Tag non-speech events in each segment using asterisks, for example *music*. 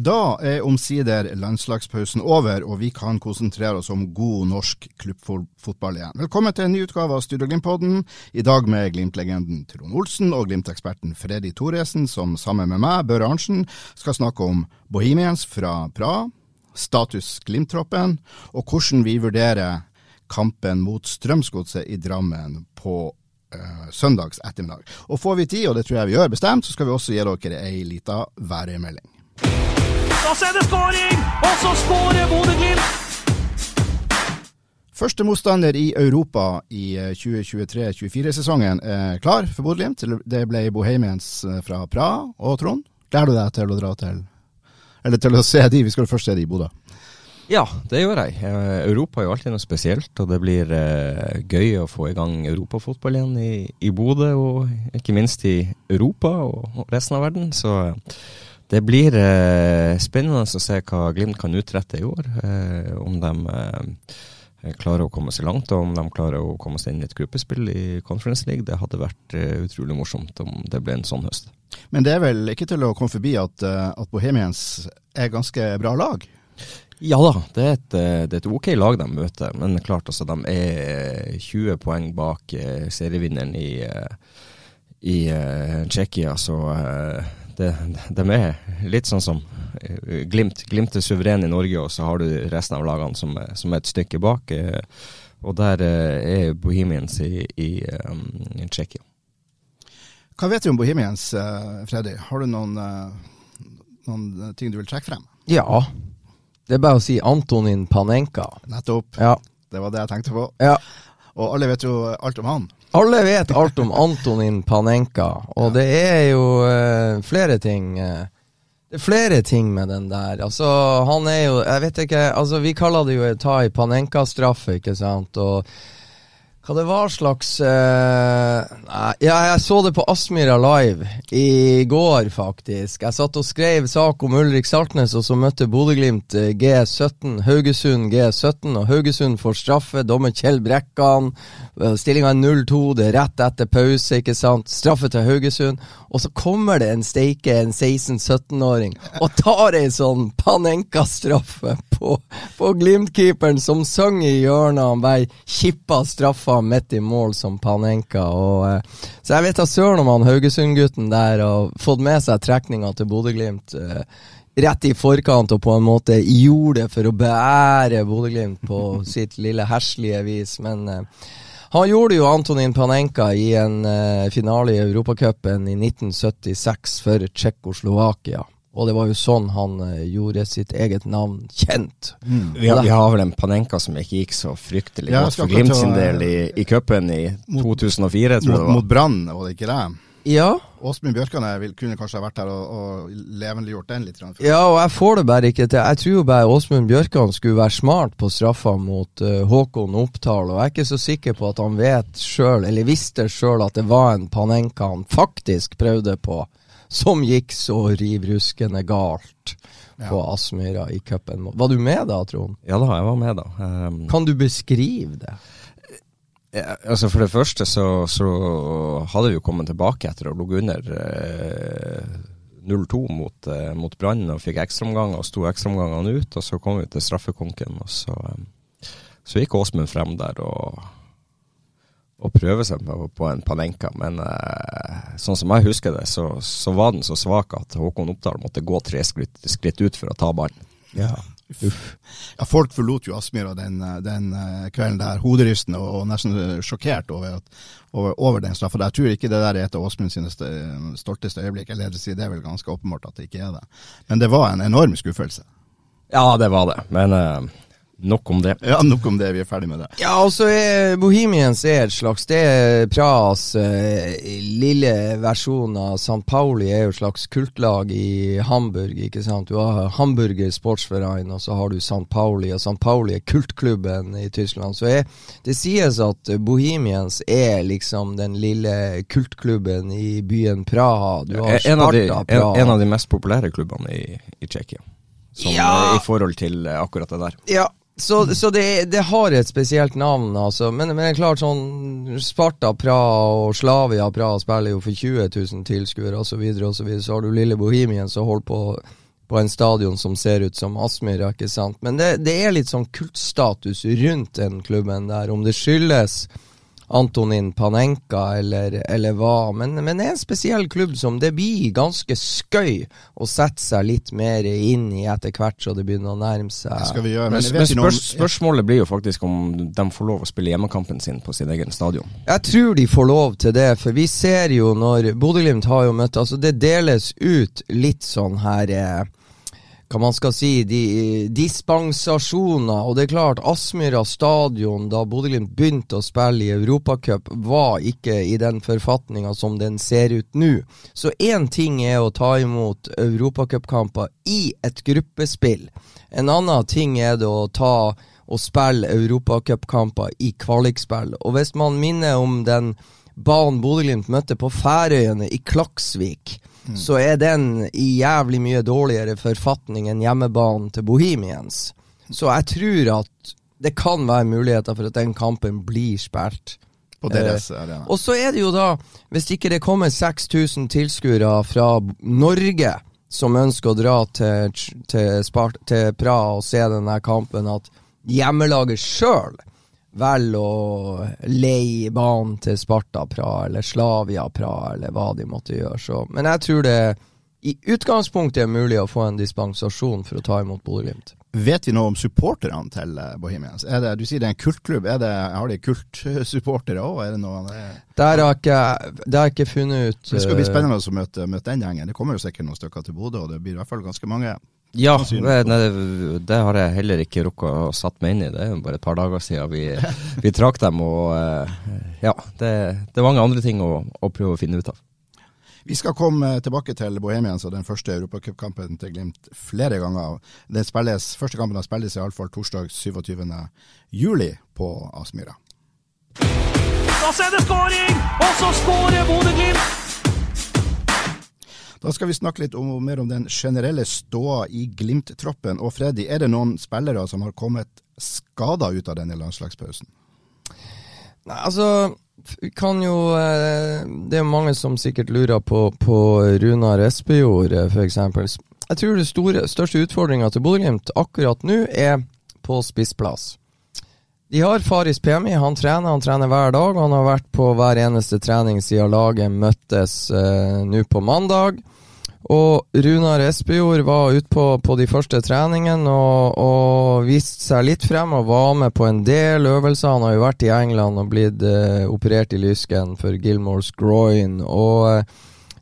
Da er omsider landslagspausen over, og vi kan konsentrere oss om god norsk klubbfotball igjen. Velkommen til en ny utgave av Studio Glimt-podden, i dag med Glimt-legenden Trond Olsen og Glimt-eksperten Freddy Thoresen, som sammen med meg, Børre Arntzen, skal snakke om Bohemians fra Praha, status Glimt-troppen, og hvordan vi vurderer kampen mot Strømsgodset i Drammen på eh, søndags ettermiddag. Og får vi tid, og det tror jeg vi gjør bestemt, så skal vi også gi dere ei lita værmelding. Og så er det skåring! Og så skårer Bodø-Glimt! Første motstander i Europa i eh, 2023-2024-sesongen er klar for Bodø-Glimt. Det ble Bohemians eh, fra Praha. Og Trond, gleder du deg til å dra til Eller til å se de? Vi skal først se de i Bodø. Ja, det gjør jeg. Eh, Europa er jo alltid noe spesielt, og det blir eh, gøy å få i gang europafotball igjen i, i Bodø, og ikke minst i Europa og, og resten av verden. Så eh, det blir eh, spennende å se hva Glimt kan utrette i år. Eh, om de eh, klarer å komme seg langt, og om de klarer å komme seg inn i et gruppespill i Conference League. Det hadde vært eh, utrolig morsomt om det ble en sånn høst. Men det er vel ikke til å komme forbi at, eh, at Bohemians er ganske bra lag? Ja da, det er, et, eh, det er et ok lag de møter, men klart altså, de er 20 poeng bak serievinneren i, i Tsjekkia, så det, de er litt sånn som eh, Glimt. Glimt er suveren i Norge, og så har du resten av lagene som, som er et stykke bak. eh, og der eh, er Bohemians i, i i Tsjekkia. Hva vet du om Bohemians, Freddy? Har du noen, noen ting du vil trekke frem? Ja. Det er bare å si Antonin Panenka. Nettopp. Ja. Det var det jeg tenkte på. ja. Og alle vet jo alt om han. Alle vet alt om Antonin Panenka, og det er jo uh, flere ting Uh, Det er flere ting med den der. Altså, han er jo Jeg vet ikke Altså, vi kaller det jo ta i Panenka-straffe, ikke sant? Og hva det var slags uh, ja, jeg så det på Aspmyra Live i går, faktisk. Jeg satt og skrev sak om Ulrik Saltnes, og så møtte Bodø-Glimt eh, G17, Haugesund G17, og Haugesund får straffe. Dommer Kjell Brekkan. Stillinga er 0-2, det er rett etter pause, ikke sant. Straffe til Haugesund. Og så kommer det en steike, en 16-17-åring, og tar ei sånn Panenka-straffe på, på Glimt-keeperen som sang i hjørnet. Han bare kippa straffa midt i mål som Panenka. Og, eh, så jeg vet da søren om han Haugesund-gutten der har fått med seg trekninga til Bodø-Glimt. eh, Rett i forkant og på en måte gjorde det for å beære Bodø-Glimt på *laughs* sitt lille herslige vis. Men eh, han gjorde jo Antonin Panenka i en uh, finale i Europacupen i 1976 for Tsjekkoslovakia. Og det var jo sånn han eh, gjorde sitt eget navn kjent. Vi har, vi har vel en Panenka som ikke gikk så fryktelig Ja, godt for Glimt sin del i, i cupen i Mot- 2004, tror jeg Mot, det var. mot Brann, var det ikke det? Ja, Åsmund Bjørkan vil- kunne kanskje ha vært her og, og levendegjort den litt. grann. Ja, og jeg får det bare ikke til. Jeg tror jo bare Åsmund Bjørkan skulle være smart på straffa mot uh, Håkon Oppdal, og jeg er ikke så sikker på at han vet sjøl, eller visste sjøl, at det var en Panenka han faktisk prøvde på, som gikk så rivruskende galt på Aspmyra i cupen. Var du med da, Trond? Ja da, jeg var med da. Um, Kan du beskrive det? Ja, altså For det første så, så hadde vi jo kommet tilbake etter å ha ligget under eh, 0-2 mot, eh, mot Brann og fikk ekstraomganger og sto ekstraomgangene ut. Og så kom vi til straffekonken, og så, eh, så gikk Åsmund frem der og, og prøve seg på, på en Panenka. Men eh, sånn som jeg husker det, så, så var den så svak at Håkon Oppdal måtte gå tre skritt, skritt ut for å ta ballen. Ja. Ja, folk forlot jo Aspmyra den, eh, den eh, kvelden der, hoderystende og, nesten eh, sjokkert over, at, over, over den straffa. Jeg tror ikke det der er et av Åsmund sine st- stolteste øyeblikk. Eller det er vel ganske åpenbart at det ikke er det. Men det var en enorm skuffelse. Ja, det var det. Men eh, nok om det. Ja, Nok om det, vi er ferdig med det. Ja, altså, Bohemians er et slags Det er Praas eh, lille versjon av St. Pauli er jo et slags kultlag i Hamburg, ikke sant. Du har Hamburger Sportsverein, og så har du St. Pauli, og St. Pauli er kultklubben i Tyskland. Så er, det sies at Bohemians er liksom den lille kultklubben i byen Praha. Du har en, av de, Praha. en, en av de mest populære klubbene i, i Tsjekkia. Som, Ja. I forhold til eh, akkurat det der. Ja, så, så det, det har et spesielt navn, altså. Men, men det er klart sånn Sparta Praha og Slavia Praha spiller jo for 20 000 tilskuere osv., og så videre. Så har du lille Bohemien som holder på på en stadion som ser ut som Aspmyra, ikke sant. Men det, det er litt sånn kultstatus rundt den klubben der, om det skyldes Antonin Panenka eller, eller hva. Men, men det er en spesiell klubb som det blir ganske skøy å sette seg litt mer inn i etter hvert så det begynner å nærme seg. Skal vi gjøre. Men, Men, spørs, spørsmålet blir jo faktisk om de får lov å spille hjemmekampen sin på sin egen stadion. Jeg tror de får lov til det, for vi ser jo når Bodø-Glimt har jo møtt Altså, det deles ut litt sånn her eh, hva man skal si, de, dispensasjoner. Og det er klart, Aspmyra stadion, da Bodø-Glimt begynte å spille i Europacup, var ikke i den forfatninga som den ser ut nå. Så én ting er å ta imot europacupkamper i et gruppespill. En annen ting er det å ta og spille europacupkamper i kvalikspill. Og hvis man minner om den banen Bodø-Glimt møtte på Færøyene i Klaksvik, så er den i jævlig mye dårligere forfatning enn hjemmebanen til Bohemians. Så jeg tror at det kan være muligheter for at den kampen blir spilt. på deres arena. Og så er det jo da, hvis ikke det kommer 6000 tilskuere fra Norge som ønsker å dra til, til, Spart til Praha og se denne kampen, at hjemmelaget sjøl velger å leie banen til Sparta Praha eller Slavia Praha eller hva de måtte gjøre. Så. Men jeg tror det i utgangspunktet er mulig å få en dispensasjon for å ta imot Bodø-Glimt. Vet vi noe om supporterne til eh, Bohemians? Det, du sier det er en kultklubb. Er det, har de kultsupportere òg? Er Der har ikke, det har jeg ikke funnet ut. det skal bli eh, spennende å møte, møte den gjengen. Det kommer jo sikkert noen stykker til Bodø, og det blir i hvert fall ganske mange. Ja, det, det har jeg heller ikke rukket å satt meg inn i. Det er jo bare et par dager siden vi, *laughs* vi trakk dem. Og eh, ja, det, det er mange andre ting å, å prøve å finne ut av. Vi skal komme tilbake til Bohemians og den første europacupkampen til Glimt flere ganger. Den spilles, første kampen har spilles iallfall torsdag 27. juli på Aspmyra. Da ser er det skåring! Og så skårer Bodø-Glimt! Da skal vi snakke litt om, mer om den generelle ståa i Glimt-troppen. Og Freddy, er det noen spillere som har kommet skada ut av denne landslagspausen? Nei, altså kan jo eh, Det er mange som sikkert lurer på, på Runar Espejord, eh, f.eks. Jeg tror store, største utfordringa til Bodø-Glimt akkurat nå er på spissplass. De har Faris Pemi, han trener, han trener hver dag. Han har vært på hver eneste trening siden laget møttes eh, nå på mandag. Og Runar Espejord var ute på, på de første treningene og, og viste seg litt frem og var med på en del øvelser. Han har jo vært i England og blitt eh, operert i lysken for Gilmores groin. Og eh,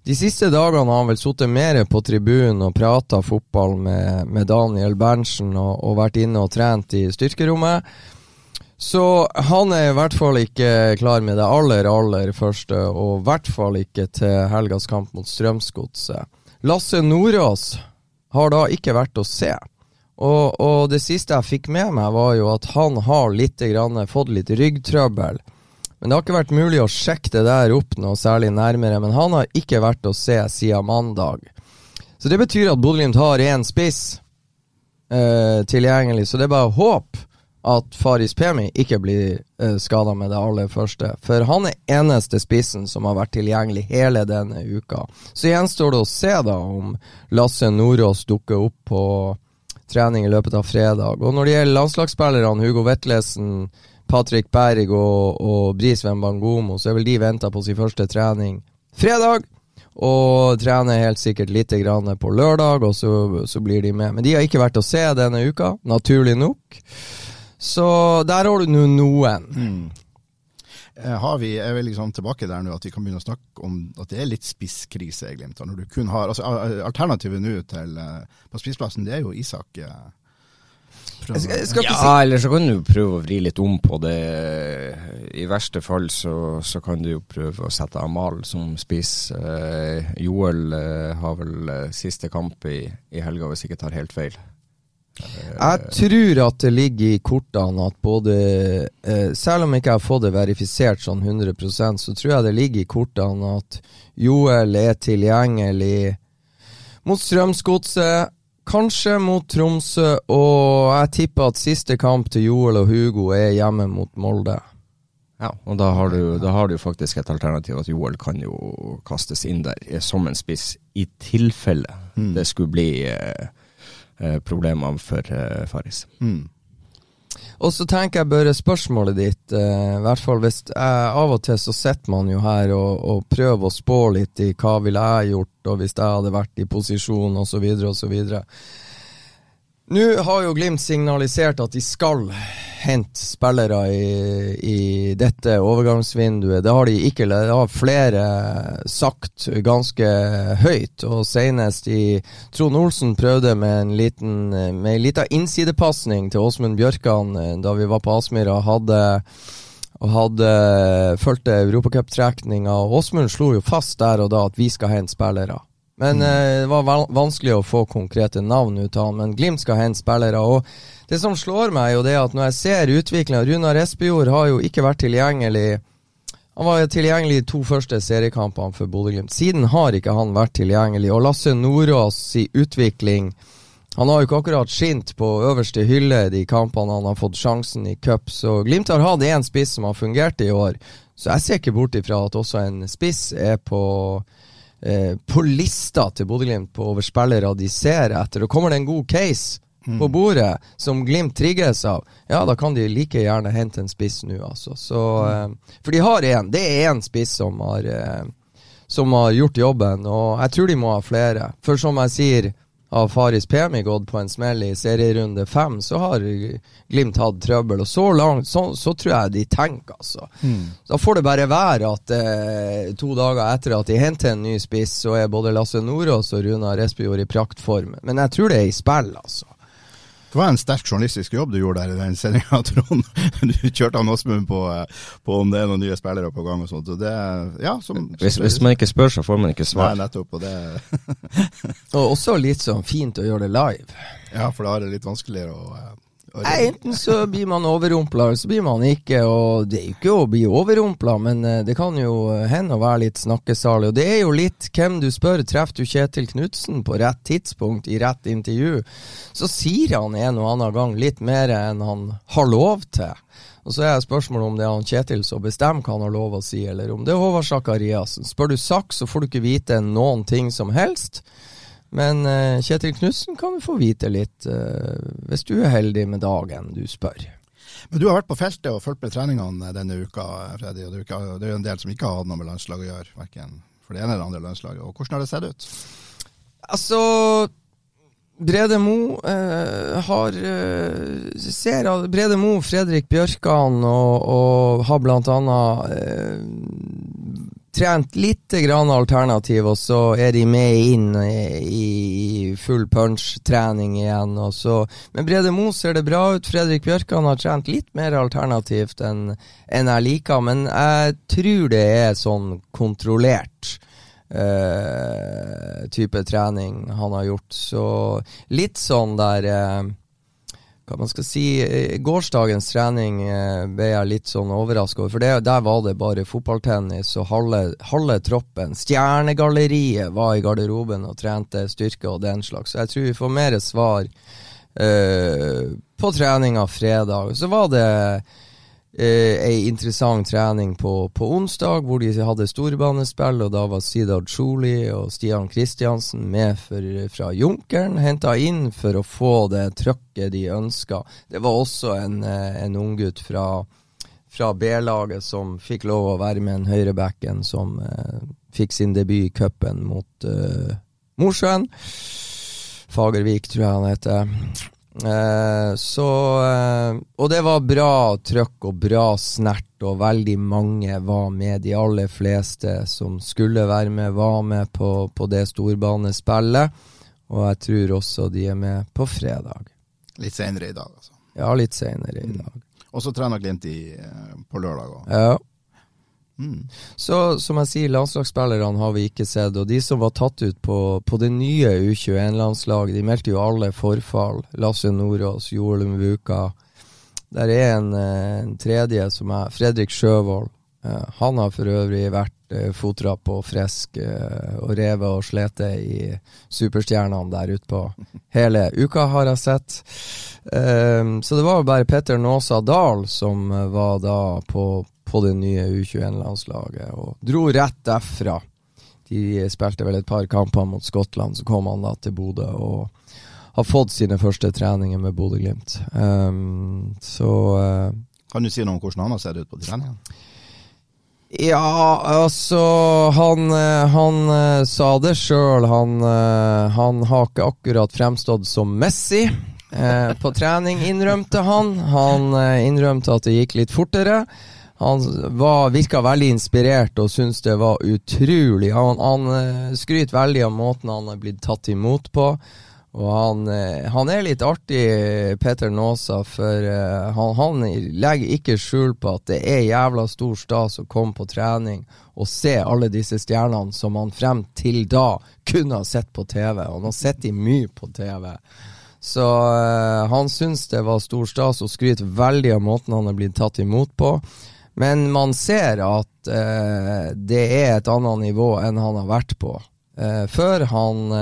de siste dagene har han vel sittet mer på tribunen og prata fotball med, med Daniel Berntsen og, og vært inne og trent i styrkerommet. Så han er i hvert fall ikke klar med det aller, aller første, og i hvert fall ikke til helgas kamp mot Strømsgodset. Lasse Nordås har da ikke vært å se. Og, og det siste jeg fikk med meg, var jo at han har litt grann, fått litt ryggtrøbbel. Men det har ikke vært mulig å sjekke det der opp noe særlig nærmere. Men han har ikke vært å se siden mandag. Så det betyr at Bodø-Glimt har én spiss eh, tilgjengelig, så det er bare håp at Faris Pemi ikke blir eh, skada med det aller første. For han er eneste spissen som har vært tilgjengelig hele denne uka. Så gjenstår det å se da om Lasse Nordås dukker opp på trening i løpet av fredag. Og når det gjelder landslagsspillerne Hugo Vetlesen, Patrick Berg og, og Brisveen Bangomo, så er vel de venta på sin første trening fredag. Og trener helt sikkert litt grann på lørdag, og så, så blir de med. Men de har ikke vært å se denne uka, naturlig nok. Så der har du nå noen. Mm. Har vi, er vi liksom tilbake der nå at vi kan begynne å snakke om at det er litt spisskrise i Glimt? Når du kun har, altså Alternativet nå til eh, på spissplassen, det er jo Isak. eh, Jeg skal, jeg skal ikke Ja, eller så kan du prøve å vri litt om på det. I verste fall så, så kan du jo prøve å sette Amal som spiss. Eh, Joel eh, har vel eh, siste kamp i, i helga, hvis jeg ikke tar helt feil. Jeg tror at det ligger i kortene at både eh, Selv om jeg ikke har fått det verifisert sånn 100% så tror jeg det ligger i kortene at Joel er tilgjengelig mot Strømsgodset, kanskje mot Tromsø, og jeg tipper at siste kamp til Joel og Hugo er hjemme mot Molde. Ja, og da har, du, da har du faktisk et alternativ at Joel kan jo kastes inn der eh, som en spiss, i tilfelle det skulle bli eh, eh, problemer for eh, Faris. Mm. Og så tenker jeg bare spørsmålet ditt, eh, i hvert fall hvis jeg, Av og til så sitter man jo her og, og prøver å spå litt i hva ville jeg gjort, og hvis jeg hadde vært i posisjon, osv., osv. Nå har jo Glimt signalisert at de skal hente spillere i, i dette overgangsvinduet. Det har de ikke, det har flere sagt ganske høyt. Og senest i Trond Olsen prøvde med en liten med en liten innsidepasning til Åsmund Bjørkan eh, da vi var på Aspmyra. Hadde og hadde fulgt europacuptrekninga. Åsmund slo jo fast der og da at vi skal hente spillere. Men eh, det var vanskelig å få konkrete navn ut av han. Men Glimt skal hente spillere. Og det som slår meg, jo det at når jeg ser utviklinga Runar Espejord har jo ikke vært tilgjengelig Han var tilgjengelig i to første seriekampene for Bodø-Glimt. Siden har ikke han vært tilgjengelig. Og Lasse Nordås i utvikling han har jo ikke akkurat skint på øverste hylle de kampene han har fått sjansen i cup, så Glimt har hatt én spiss som har fungert i år. Så jeg ser ikke bort ifra at også en spiss er på, eh, på lista til Bodø-Glimt på over spillere de ser etter. Og kommer det en god case på bordet som Glimt trigges av, ja, da kan de like gjerne hente en spiss nå, altså. Så, eh, for de har én. Det er én spiss som har, eh, som har gjort jobben, og jeg tror de må ha flere. For som jeg sier, har Faris Pemi gått på en smell i serierunde fem, så har Glimt hatt trøbbel. Og så langt, så, så tror jeg de tenker, altså. Da får det bare være at eh, to dager etter at de henter en ny spiss, så er både Lasse Nordås og Runa Espejord i praktform. Men jeg tror det er i spill, altså. Det var en sterk journalistisk jobb du gjorde der i den sendinga, *laughs* Trond. Du kjørte han Åsmund på, eh, på om det er noen nye spillere på gang og sånt. Og det, ja, som, Hvis, hvis man ikke spør, så får man ikke svar. Nei, nettopp. Og det, *laughs* Og også litt sånn fint å gjøre det live. ja, for da er det litt vanskeligere eh, å Nei, enten så blir man overrumpla, eller så blir man ikke. Og det er jo ikke å bli overrumpla, men eh, det kan jo hende å være litt snakkesalig. Og det er jo litt hvem du spør. Treffer du Kjetil Knutsen på rett tidspunkt i rett intervju, så sier han en og annen gang litt mer enn han har lov til. Og så er spørsmålet om det er han Kjetil som bestemmer hva han har lov å si, eller om det er Håvard Sakariassen. Spør du Sak, så får du ikke vite noen ting som helst. Men uh, Kjetil Knutsen kan du få vite litt, uh, hvis du er heldig med dagen du spør. Men du har vært på feltet og fulgt med treningene denne uka, Freddy. Og det er jo en del som ikke har hatt noe med landslaget å gjøre, verken for det ene eller det andre landslaget. Og hvordan har det sett ut? Altså Brede Mo eh, har eh, Ser Brede Mo, Fredrik Bjørkan og, og har blant annet eh, trent litt grann alternativ, og så er de med inn i, full punch-trening igjen. Og så. Men Brede Mo ser det bra ut. Fredrik Bjørkan har trent litt mer alternativt enn jeg liker, men jeg tror det er sånn kontrollert Uh, type trening han har gjort. Så litt sånn der eh, hva man skal si Gårsdagens trening eh, ble jeg litt sånn overraska over. For det, der var det bare fotballtennis og halve, halve troppen. Stjernegalleriet var i garderoben og trente styrke og den slags. Så jeg tror vi får mer svar uh, på treninga fredag. Så var det eh, ei interessant trening på, på onsdag, hvor de hadde storbanespill, og da var Sidar Choli og Stian Kristiansen med for, fra Junkeren, henta inn for å få det trøkket de ønska. Det var også en, eh, en unggutt fra fra B-laget som fikk lov å være med en høyrebacken som eh, fikk sin debut i cupen mot eh, Mosjøen. Fagervik, tror jeg han heter. Eh, så eh, Og det var bra trøkk og bra snert, og veldig mange var med. De aller fleste som skulle være med, var med på, på det storbanespillet. Og jeg tror også de er med på fredag. Litt senere i dag, altså. Ja, litt senere i dag. Og så trener Glimt i, eh, på lørdag òg. Ja. Mm. Så som jeg sier, landslagsspillerne har vi ikke sett. Og de som var tatt ut på, på det nye U21-landslaget, de meldte jo alle forfall. Lasse Nordås, Joel Mvuka. Der er en, eh, en tredje som er Fredrik Sjøvold. Eh, han har for øvrig vært eh, fotrapp og frisk eh, og revet og slete i superstjernene der ute på *laughs* hele uka, har jeg sett. Um, så det var jo bare Petter Nåsa Dahl som eh, var da på, på det nye U21-landslaget, og dro rett derfra. De spilte vel et par kamper mot Skottland, så kom han da til Bodø og har fått sine første treninger med Bodø-Glimt. Um, så uh, Kan du si noe om hvordan han har sett ut på treningen? Ja, altså Han, eh, han eh, sa det sjøl. Han, eh, han har ikke akkurat fremstått som Messi på trening, innrømte han. Han innrømte at det gikk litt fortere. Han var, virka veldig inspirert og syntes det var utrolig. Han, han skryter veldig av måten han er blitt tatt imot på. Og han, eh, han er litt artig, Peter Nåsa, for eh, han, han legger ikke skjul på at det er jævla stor stas å komme på trening og se alle disse stjernene som han frem til da kunne ha sett på TV. Og har sett de mye på TV. Så uh, han syns det var stor stas og skryter veldig av måten han er blitt tatt imot på. Men man ser at uh, det er et annet nivå enn han har vært på. Uh, før han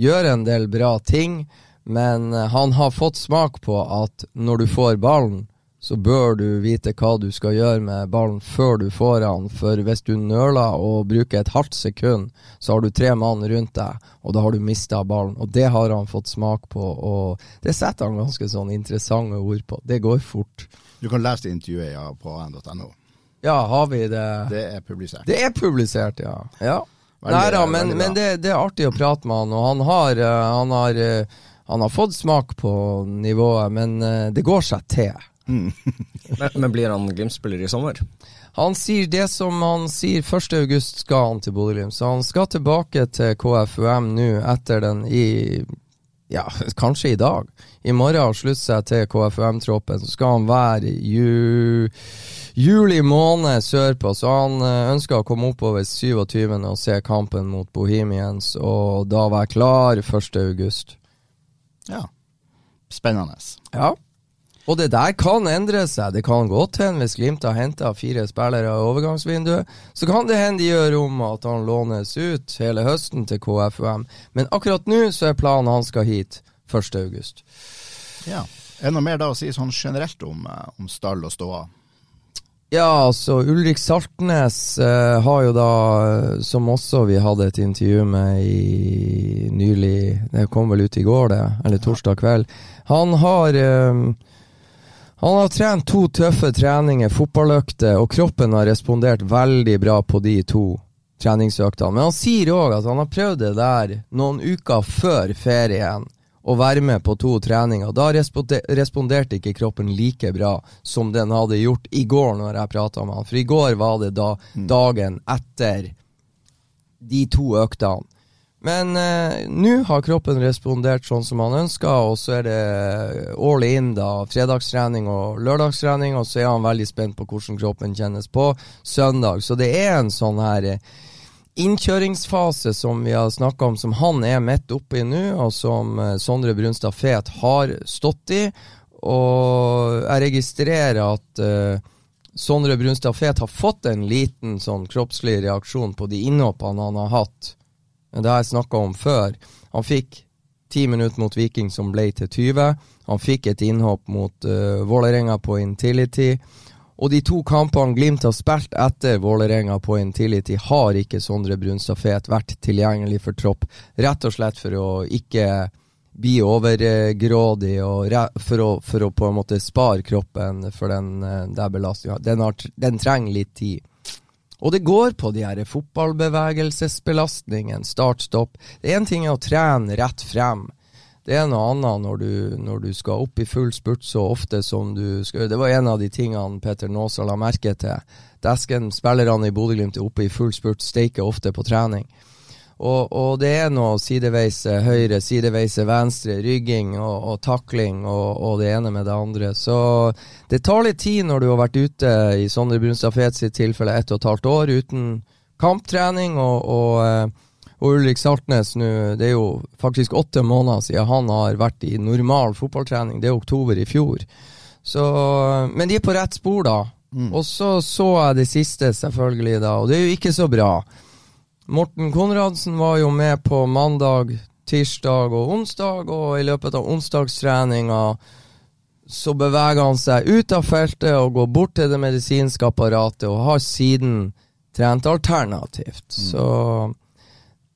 gjør en del bra ting, men eh, han har fått smak på at når du får ballen, så bør du vite hva du skal gjøre med ballen før du får den. For hvis du nøler og bruker et halvt sekund, så har du tre mann rundt deg, og da har du mista ballen. Og det har han fått smak på, og det setter han ganske sånn interessante ord på. Det går fort. Du kan lese det intervjuet ja, på an.no. Ja, har vi det? Det er publisert. Det er publisert, ja. ja. Veldig- Nei da, men, men det, det er artig å prate med han, og han har, eh, han har, eh, han har fått smak på nivået, men eh, det går seg til. *laughs* Men, men blir han Glimt-spiller i sommer? Han sier det som han sier 1. august skal han til Bodø-Glimt, så han skal tilbake til KFUM nå etter den i ja, kanskje i dag. I morgen slutter slutte seg til KFUM-troppen. Så skal han være ju, juli måned sørpå, så han ønska ønsker å komme oppover 27. og se kampen mot Bohemians, og da være klar 1. august. Ja. Spennende. Ja. Og det der kan endre seg. Det kan godt hende hvis Glimt har henta fire spillere i overgangsvinduet, så kan det hende de gjør om at han lånes ut hele høsten til KFUM. Men akkurat nå så er planen han skal hit 1. august. Ja. Er det noe mer da å si sånn generelt om, eh, om stall og ståa? Ja, altså Ulrik Saltnes eh, har jo da, eh, som også vi hadde et intervju med i nylig Det kom vel ut i går, det, eller torsdag kveld. Han har eh, Han har trent to tøffe treninger, fotballøkter, og kroppen har respondert veldig bra på de to treningsøktene. Men han sier òg at han har prøvd det der noen uker før ferien å være med på to treninger. Da responderte ikke kroppen like bra som den hadde gjort i går, når jeg prata med han. For i går var det da dagen etter de to øktene. Men eh, nå har kroppen respondert sånn som han ønska, og så er det all in, da. Fredagstrening og lørdagstrening, og så er han veldig spent på hvordan kroppen kjennes på søndag. Så det er en sånn her eh, innkjøringsfase som vi har snakka om, som han er midt i nå, og som eh, Sondre Brunstad Fet har stått i. Og jeg registrerer at uh, Sondre Brunstad Fet har fått en liten sånn kroppslig reaksjon på de innhoppene han har hatt. Det har jeg snakka om før. Han fikk ti minutter mot Viking som ble til 20. Han fikk et innhopp mot uh, Vålerenga på Intility. Og de to kampene Glimt har spilt etter Vålerenga på Intility, har ikke Sondre Brunstad Fet vært tilgjengelig for tropp. Rett og slett for å ikke bli overgrådig og for å, for å på en måte spare kroppen for den eh, der belastninga. Den, den trenger litt tid. Og det går på de her fotballbevegelsesbelastningen, start-stopp. Det er en ting å trene rett frem. Det er noe annet når du, når du skal opp i full spurt så ofte som du skal. Det var en av de tingene Petter Naasa la merke til. Desken, spillerne i Bodø-Glimt er oppe i full spurt, steiker ofte på trening. Og, og det er noe sideveis eh, høyre, sideveis venstre, rygging og, og takling og, og det ene med det andre. Så det tar litt tid når du har vært ute i Sondre Brunstad Fet sitt tilfelle ett og et halvt år uten kamptrening. Og, og, Ulrik Saltnes nå, det er jo faktisk åtte måneder siden han har vært i normal fotballtrening. Det er oktober i fjor. Så, men de er på rett spor, da. Og så så jeg det siste, selvfølgelig, da, og det er jo ikke så bra. Morten Konradsen var jo med på mandag, tirsdag og onsdag, og i løpet av onsdagstreninga så beveger han seg ut av feltet og går bort til det medisinske apparatet, og har siden trent alternativt. Så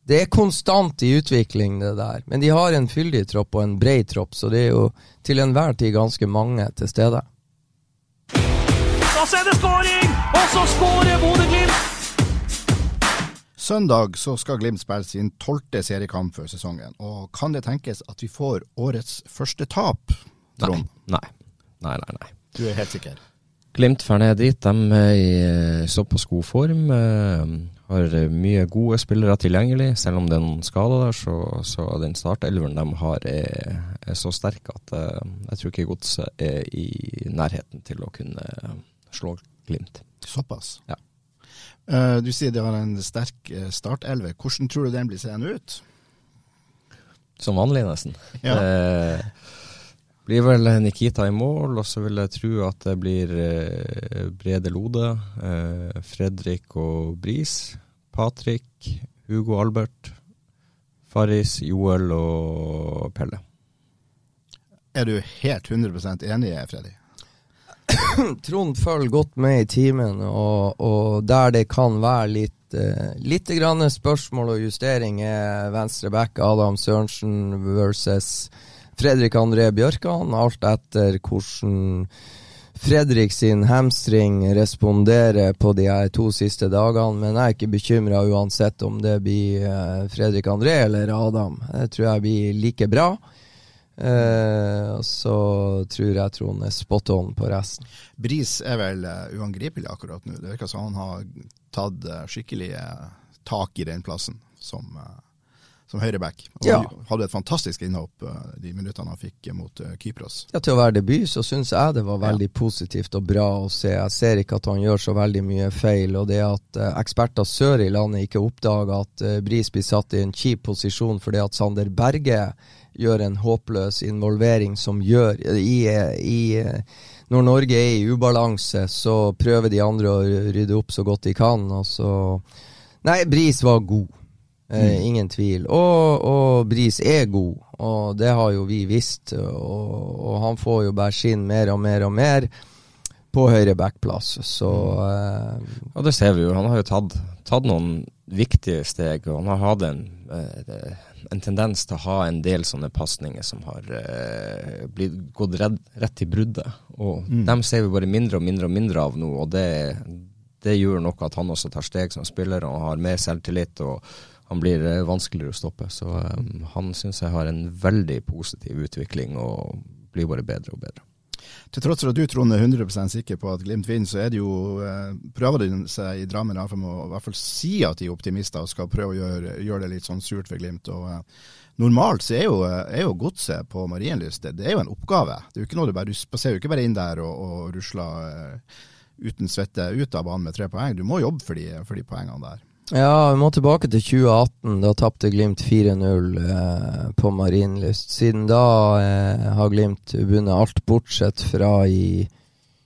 det er konstant i utvikling, det der. Men de har en fyldig tropp og en bred tropp, så det er jo til enhver tid ganske mange til stede. Og så er det skåring! Og så skårer Bodø-Glimt! Søndag så skal Glimt spille sin tolvte seriekamp før sesongen. Og kan det tenkes at vi får årets første tap, Nei. Trond? Nei. Nei, nei, nei. Du er helt sikker? Glimt får ned dit. De er i eh, såpass god form. eh, Har eh, mye gode spillere tilgjengelig. Selv om det er noen skader der, så, så den startelveren de har, er, er så sterk at eh, jeg tror ikke Godset er i nærheten til å kunne slå Glimt. Såpass? Ja. Eh, du sier de har en sterk startelver. Hvordan tror du den blir seende ut? Som vanlig, nesten. Ja. Det blir vel Nikita i mål, og så vil jeg tro at det blir eh, Brede Lode, eh, Fredrik og Bris, Patrick, Hugo Albert, Faris, Joel og Pelle. Er du helt 100% enig, Freddy? *clears throat* Trond følger godt med i timen, og, og der det kan være litt eh, Litt grann spørsmål og justering er venstre back Adam Sørensen versus Fredrik André Bjørkan, alt etter hvordan Fredrik sin hamstring responderer på de her to siste dagene, men jeg er ikke bekymra uansett om det blir eh, Fredrik André eller Adam. Det tror jeg blir like bra. Eh, og så tror jeg Trond er spot on på resten. Bris er vel uh, uangripelig akkurat nå. Det virker som han har tatt skikkelig tak i den plassen som, som høyreback. Og Ja. hadde et fantastisk innhopp uh, de minuttene han fikk uh, mot uh, Kypros. Ja, Til å være debut så syns jeg det var veldig positivt og bra å se. Jeg ser ikke at han gjør så veldig mye feil. Og det at eh, eksperter sør i landet ikke oppdager at eh, Bris blir satt i en kjip posisjon fordi at Sander Berge gjør en håpløs involvering som gjør i, i eh, Når Norge er i ubalanse, så prøver de andre å rydde opp så godt de kan. Og så Nei, Bris var god. Eh, ingen tvil. Og, og Bris er god, og det har jo vi visst. Og, og han får jo bare skinn mer og mer og mer på høyre backplass. Så uh, Og det ser vi jo. Han har jo tatt, tatt noen viktige steg, og han har hatt en, eh, en tendens til å ha en del sånne pasninger som har uh, blitt gått redd, rett i bruddet. Og dem ser vi bare mindre og mindre og mindre av nå, og det, det gjør nok at han også tar steg som spiller og har mer selvtillit. og han blir eh, vanskeligere å stoppe. Så um, han syns jeg har en veldig positiv utvikling og blir bare bedre og bedre. Til tross for at du Trond er 100% sikker på at Glimt vinner, så er det jo, eh, prøver de seg i Drammen i hvert fall si at de er optimister og skal prøve å gjøre, gjøre det litt sånn surt for Glimt. og eh, Normalt så er jo, er jo godset på Marienlyst det, er jo en oppgave. Det er jo ikke noe du bare, du spaserer jo ikke bare inn der og, og rusler eh, uten svette ut av banen med tre poeng. Du må jobbe for de, for de poengene der. Ja, vi må tilbake til 2018. Da tapte Glimt 4-0 eh, på Marienlyst. Siden da eh, har Glimt vunnet alt bortsett fra i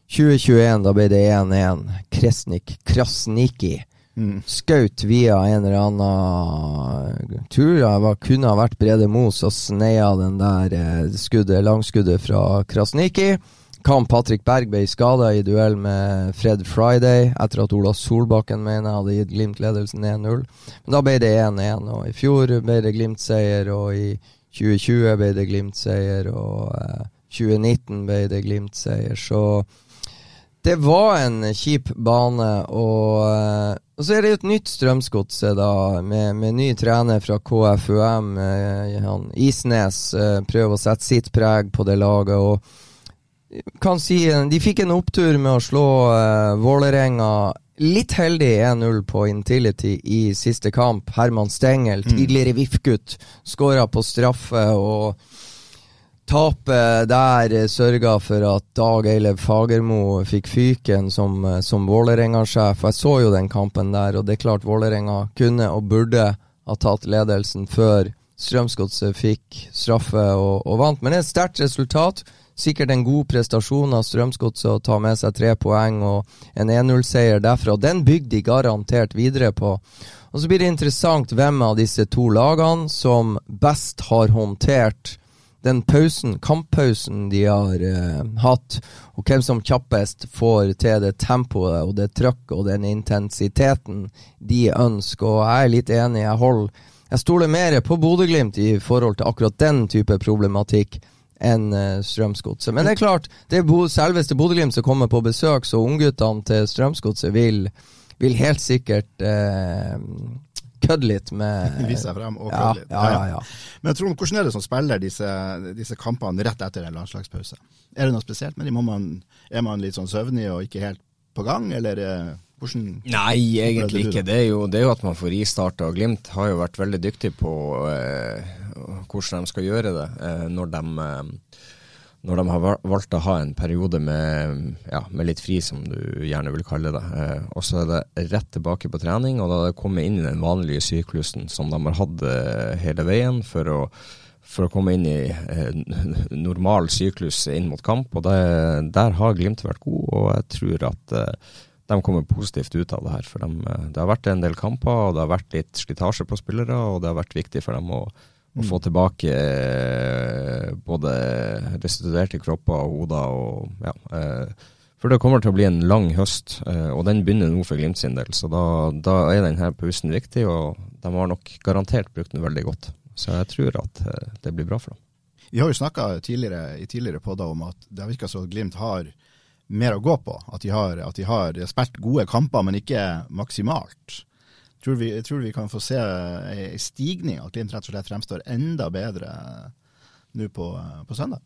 2021. Da ble det 1-1. Kresnik Krasniki skaut via en eller annen jeg var, kunne ha vært Brede Moos og sneia den der eh, skuddet, langskuddet fra Krasniki. Kan Patrick Berg ble skada i duell med Fred Friday etter at Ola Solbakken mener hadde gitt Glimt ledelsen 1-0. Men da ble det 1-1, og i fjor ble det Glimt-seier, og i 2020 ble det Glimt-seier, og eh, 2019 ble det Glimt-seier. Så det var en kjip bane, og, eh, og så er det jo et nytt Strømsgodset, da, med, med ny trener fra KFUM. Eh, Isnes eh, prøver å sette sitt preg på det laget. og kan si De fikk en opptur med å slå uh, Vålerenga litt heldig 1-0 på Intility i siste kamp. Herman Stengel, Mm. tidligere VIF-gutt, skåra på straffe. og Tapet der eh, sørga for at Dag Eilev Fagermo fikk fyken som, eh, som Vålerenga-sjef. Jeg så jo den kampen der, og det er klart Vålerenga kunne og burde ha tatt ledelsen før Strømsgodset fikk straffe og, og vant. Men det er et sterkt resultat. Sikkert en god prestasjon av Strømsgodset å ta med seg tre poeng og en 1-0-seier derfra. Den bygde de garantert videre på. Og Så blir det interessant hvem av disse to lagene som best har håndtert den pausen, kamppausen de har eh, hatt, og hvem som kjappest får til det tempoet og det trøkket og den intensiteten de ønsker. Og jeg er litt enig. Jeg, holder jeg stoler mer på Bodø-Glimt i forhold til akkurat den type problematikk enn eh, Strømsgodset. Men det er klart, det er selveste Bodø-Glimt som kommer på besøk, så ungguttene til Strømsgodset vil, vil helt sikkert eh, kødde litt med *laughs* Vise seg frem og ja, litt. ja, ja, ja. Men Trond, hvordan er det som spiller disse, disse kampene rett etter en landslagspause? Er det noe spesielt med dem? Er man litt sånn søvnig og ikke helt på gang, eller eh, hvordan Nei, egentlig ikke. Det er, jo, det er jo at man får ristarta. Og Glimt har jo vært veldig dyktig på eh, hvordan de skal gjøre det eh, når de eh, når de har valgt å ha en periode med, ja, med litt fri, som du gjerne vil kalle det. Eh, og så er det rett tilbake på trening, og da er det kommet inn i den vanlige syklusen som de har hatt eh, hele veien for å, for å komme inn i eh, normal syklus inn mot kamp. Og det, der har Glimt vært god, og jeg tror at de kommer positivt ut av det her. For dem, eh, det har vært en del kamper, og det har vært litt slitasje på spillere, og det har vært viktig for dem å, å få tilbake eh, både restituerte kropper og hoder. Og, ja, eh, for det kommer til å bli en lang høst, og den begynner nå for Glimt sin del. Så da, da er denne pausen viktig, og de har nok garantert brukt den veldig godt. Så jeg tror at det blir bra for dem. Vi har jo snakka tidligere, i tidligere podder om at det har virka som Glimt har mer å gå på. At de har, at de har spilt gode kamper, men ikke maksimalt. Tror vi, jeg tror vi kan få se ei stigning, at Glimt rett og slett fremstår enda bedre nå på, på søndag.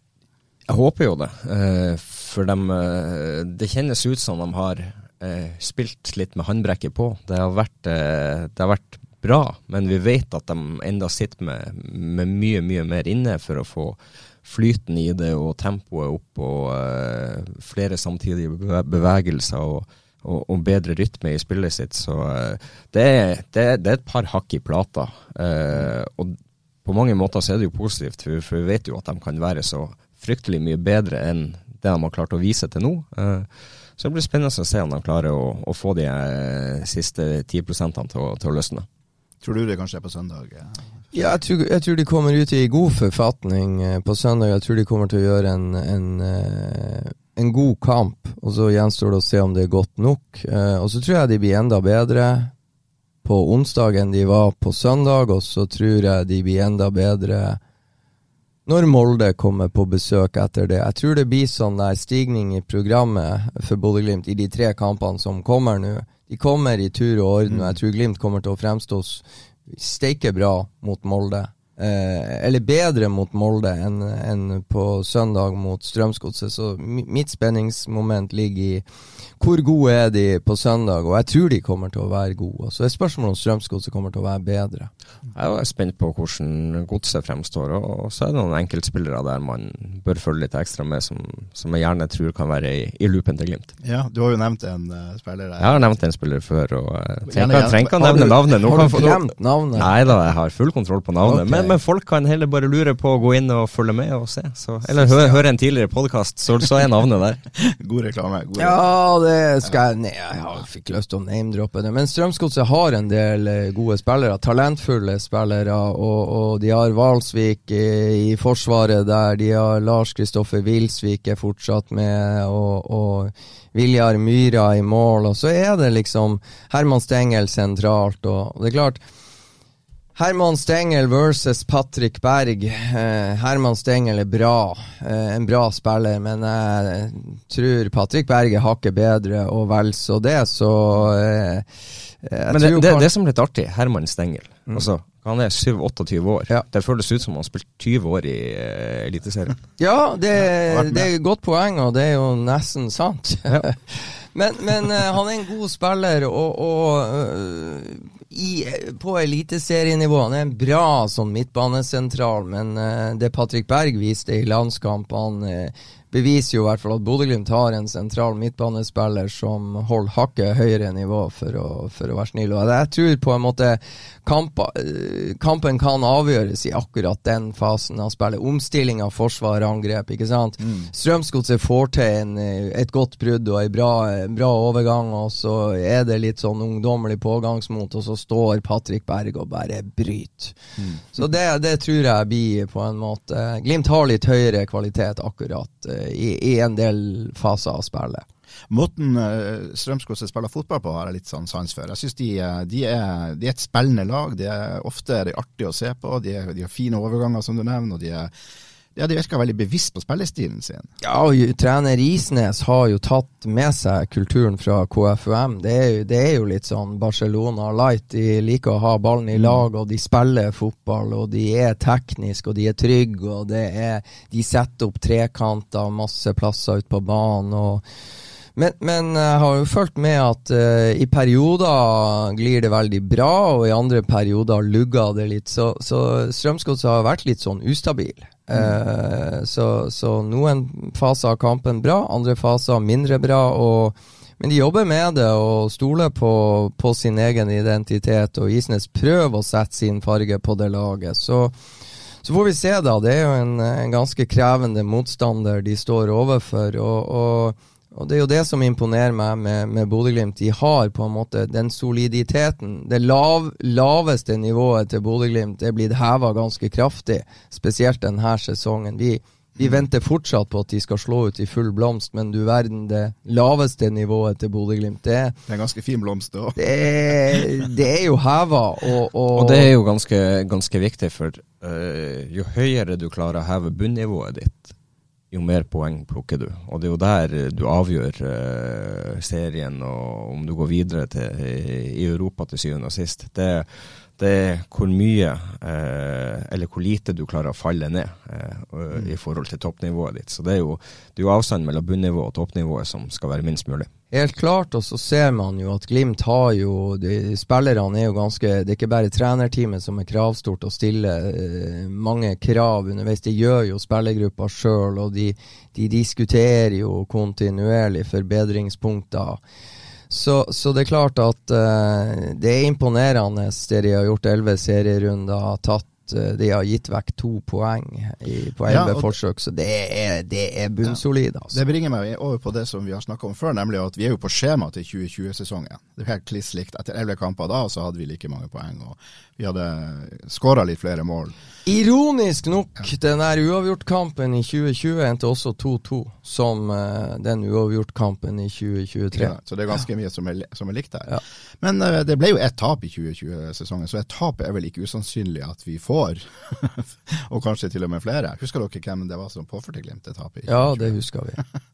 Jeg håper jo det, eh, for dem, eh, det kjennes ut som de har eh, spilt litt med håndbrekket på. Det har, vært, det har vært bra, men vi vet at de enda sitter med, med mye, mye mer inne for å få flyten i det og tempoet opp og uh, flere samtidige bevegelser og, og, og bedre rytme i spillet sitt. Så uh, det, er, det, er- det er et par hakk i plata. Uh, og på mange måter så er det jo positivt, for, for vi vet jo at de kan være så fryktelig mye bedre enn det de har klart å vise til nå. Så det blir spennende å se om de klarer å, å få de siste 10 til, til å løsne. Tror du det kanskje er på søndag? Ja, jeg tror, jeg tror de kommer ut i god forfatning eh, på søndag. Jeg tror de kommer til å gjøre en, en, eh, en god kamp. Og så gjenstår det å se om det er godt nok. Eh, og så tror jeg de blir enda bedre på onsdag enn de var på søndag. Og så tror jeg de blir enda bedre når Molde kommer på besøk etter det. Jeg tror det blir sånn der stigning i programmet for Bodø-Glimt i de tre kampene som kommer nå. De kommer i tur og orden, og jeg tror Glimt kommer til å fremstå steike bra mot Molde. Eh, eller bedre mot Molde enn en på søndag mot Strømsgodset. Så mitt spenningsmoment ligger i hvor gode er de på søndag, og jeg tror de kommer til å være gode. Så det er spørsmålet om Strømsgodset kommer til å være bedre. Jeg er spent på hvordan godset fremstår, og så er det noen enkeltspillere der man bør følge litt ekstra med, som, som jeg gjerne tror kan være i, i loopen til Glimt. Ja, du har jo nevnt en uh, spiller der. Jeg har nevnt en spiller før, og jeg trenger, ikke å nevne navnet. Nå Har du glemt navnet? Nei da, jeg har full kontroll på navnet. Okay. Men, men folk kan heller bare lure på å gå inn og følge med og se. Så, eller høre, høre en tidligere podkast, så, så er navnet der. *laughs* God reklame. God reklame. Ja, det skal jeg Nei, jeg fikk lyst til å name-droppe det. Men Strømsgodset har en del eh, gode spillere. Talentfulle spillere. Og, og de har Valsvik i, i forsvaret der. De har Lars Kristoffer Wilsvik er fortsatt med. Og, og Viljar Myra i mål. Og så er det liksom Herman Stengel sentralt. Og det er klart Herman Stengel versus Patrick Berg. Eh, Herman Stengel er bra, eh, en bra spiller, men jeg tror Patrick Berg er hakket bedre, og vel så det, så eh, Men det, det, det som er litt artig, Herman Stengel. Altså, han er 27-28 år. Ja. Det føles ut som han har spilt 20 år i uh, Eliteserien. *laughs* Ja, det, det er et godt poeng, og det er jo nesten sant. *laughs* men men uh, han er en god spiller, og, og øh, i, på eliteserienivå. Han er en bra sånn midtbanesentral, men uh, det Patrick Berg viste i landskampene eh, beviser jo i hvert fall at Bodø-Glimt har en sentral midtbanespiller som holder hakket høyere nivå, for å, for å være snill. Og jeg tror på en måte kampa, eh, kampen kan avgjøres i akkurat den fasen av spillet. Omstilling av forsvar og angrep, ikke sant. Strømsgodset får til en, eh, et godt brudd og en bra, en bra overgang, og så er det litt sånn ungdommelig pågangsmot, og så står Patrick Berg og bare bryter. Så det, det tror jeg blir på en måte Glimt har litt høyere kvalitet akkurat eh, i, i en del faser av spillet. Måten uh, Strømsgodset spiller fotball på, har jeg litt sånn sans for. Jeg synes de, eh, de, er, de er et spillende lag. De er ofte er de artige å se på. De, er, de har fine overganger, som du nevner. og de er ja, De virker veldig bevisst på spillestilen sin. Ja, og trener Risnes har jo tatt med seg kulturen fra KFUM. Det er, jo, det er jo litt sånn Barcelona light. De liker å ha ballen i lag, og de spiller fotball, og de er tekniske, og de er trygge, og det er De setter opp trekanter masse plasser ute på banen. og men, men jeg har jo fulgt med at uh, i perioder glir det veldig bra, og i andre perioder lugger det litt. Så, så Strømsgodset har vært litt sånn ustabil. Eh, så, så noen faser av kampen bra, andre faser mindre bra. og men de jobber med det og stoler på, på sin egen identitet, og Isnes prøver å sette sin farge på det laget. Så, så får vi se, da. Det er jo en, en ganske krevende motstander de står overfor. og, og og Det er jo det som imponerer meg med, med Bodø-Glimt. De har på en måte den soliditeten. Det lav, laveste nivået til Bodø-Glimt er blitt heva ganske kraftig, spesielt denne sesongen. Vi, vi venter fortsatt på at de skal slå ut i full blomst, men du verden, det laveste nivået til Bodø-Glimt, det, Det er ganske fin blomst òg. det, er- det er jo heva. Og, og, Og det er jo ganske, ganske viktig, for øh, jo høyere du klarer å heve bunnivået ditt, jo mer poeng plukker du. Og det er jo der eh, du avgjør eh, serien, og om du går videre til, i Europa til syvende og sist. Det, det er hvor mye, eh, eller hvor lite du klarer å falle ned eh, og- i forhold til toppnivået ditt. Så det er jo, det er jo avstanden mellom bunnivået og toppnivået som skal være minst mulig. Helt klart, og så ser man jo at Glimt har jo de, Spillerne er jo ganske Det er ikke bare trenerteamet som er kravstort og stiller eh, mange krav underveis. De gjør jo spillergruppa sjøl, og de, de diskuterer jo kontinuerlig forbedringspunkter. Så, så det er klart at eh, det er imponerende det de har gjort. Elleve serierunder, tatt eh, De har gitt vekk to poeng i, på elleve ja, forsøk, så det er, det er bunnsolid. Altså. Det bringer meg over på det som vi har snakka om før, nemlig at vi er jo på skjema til 2020-sesongen. Det er helt kliss likt. Etter elleve kamper da, så hadde vi like mange poeng. og Vi hadde skåra litt flere mål. Ironisk nok, den der uavgjortkampen i 2020 endte også 2-2, som uh, den uavgjortkampen i 2023. Ja, så det er ganske mye som er, som er likt der. Ja. Men uh, det ble jo ett tap i 2020-sesongen, så et tap er vel ikke usannsynlig at vi får. *laughs* og kanskje til og med flere. Husker dere hvem det var som påførte Glimt et tapet? i 2020? Ja, det husker vi.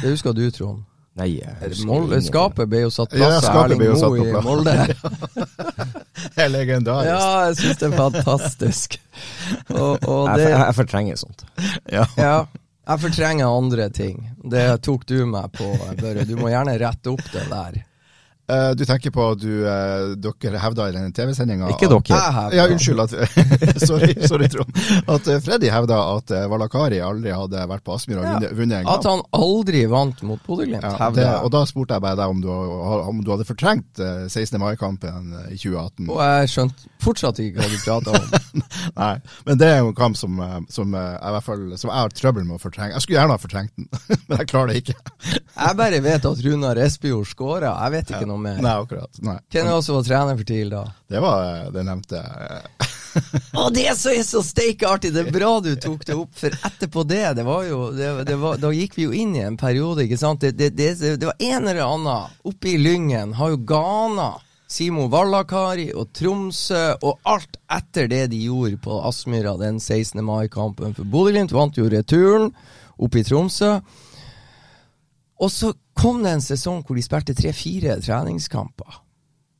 Det husker du, Trond. Nei, Molde, skapet ble jo satt Ja, plass av skapet Erling Moe i. Molde. *laughs* *laughs* Det er legendarisk. Ja, jeg syns det er fantastisk. *laughs* Og, og det jeg, jeg fortrenger sånt. Ja. Ja. Jeg fortrenger andre ting. Det tok du meg på, Børre. Du må gjerne rette opp det der. Eh, du tenker på at du, uh, dere hevda i den TV-sendinga Ikke dere. At, Ja, unnskyld. At, *laughs* sorry, sorry, Trond. At uh, Freddy hevda at Valakari aldri hadde vært på Aspmyra og Ja. vunnet, en gang At han aldri vant mot Bodø-Glimt, Ja, det, og da spurte jeg bare deg om du, om du hadde fortrengt eh, 16. mai-kampen i 2018. Og jeg skjønte fortsatt ikke hva du prata om. *laughs* Nei, men det er jo en kamp som, som, jeg, i hvert fall, som jeg har trøbbel med å fortrenge. Jeg skulle gjerne ha fortrengt den, *laughs* men jeg klarer det ikke. Jeg bare vet at Runar Espejord skåra, jeg vet ikke noe mer. Nei, akkurat. Nei. Hvem er det som var trener for TIL da? Det var eh, det nevnte *laughs* Å, det er så, steike artig! Det er bra du tok det opp, for etterpå det, det var jo det, det var, Da gikk vi jo inn i en periode, ikke sant. Det, det, det, det var en eller annen oppe i Lyngen, har jo Ghana Simo Vallakari og Tromsø og alt etter det de gjorde på Aspmyra den 16. mai-kampen. For Bodø-Glimt vant jo returen oppe i Tromsø. Og så kom det en sesong hvor de spilte tre-fire treningskamper.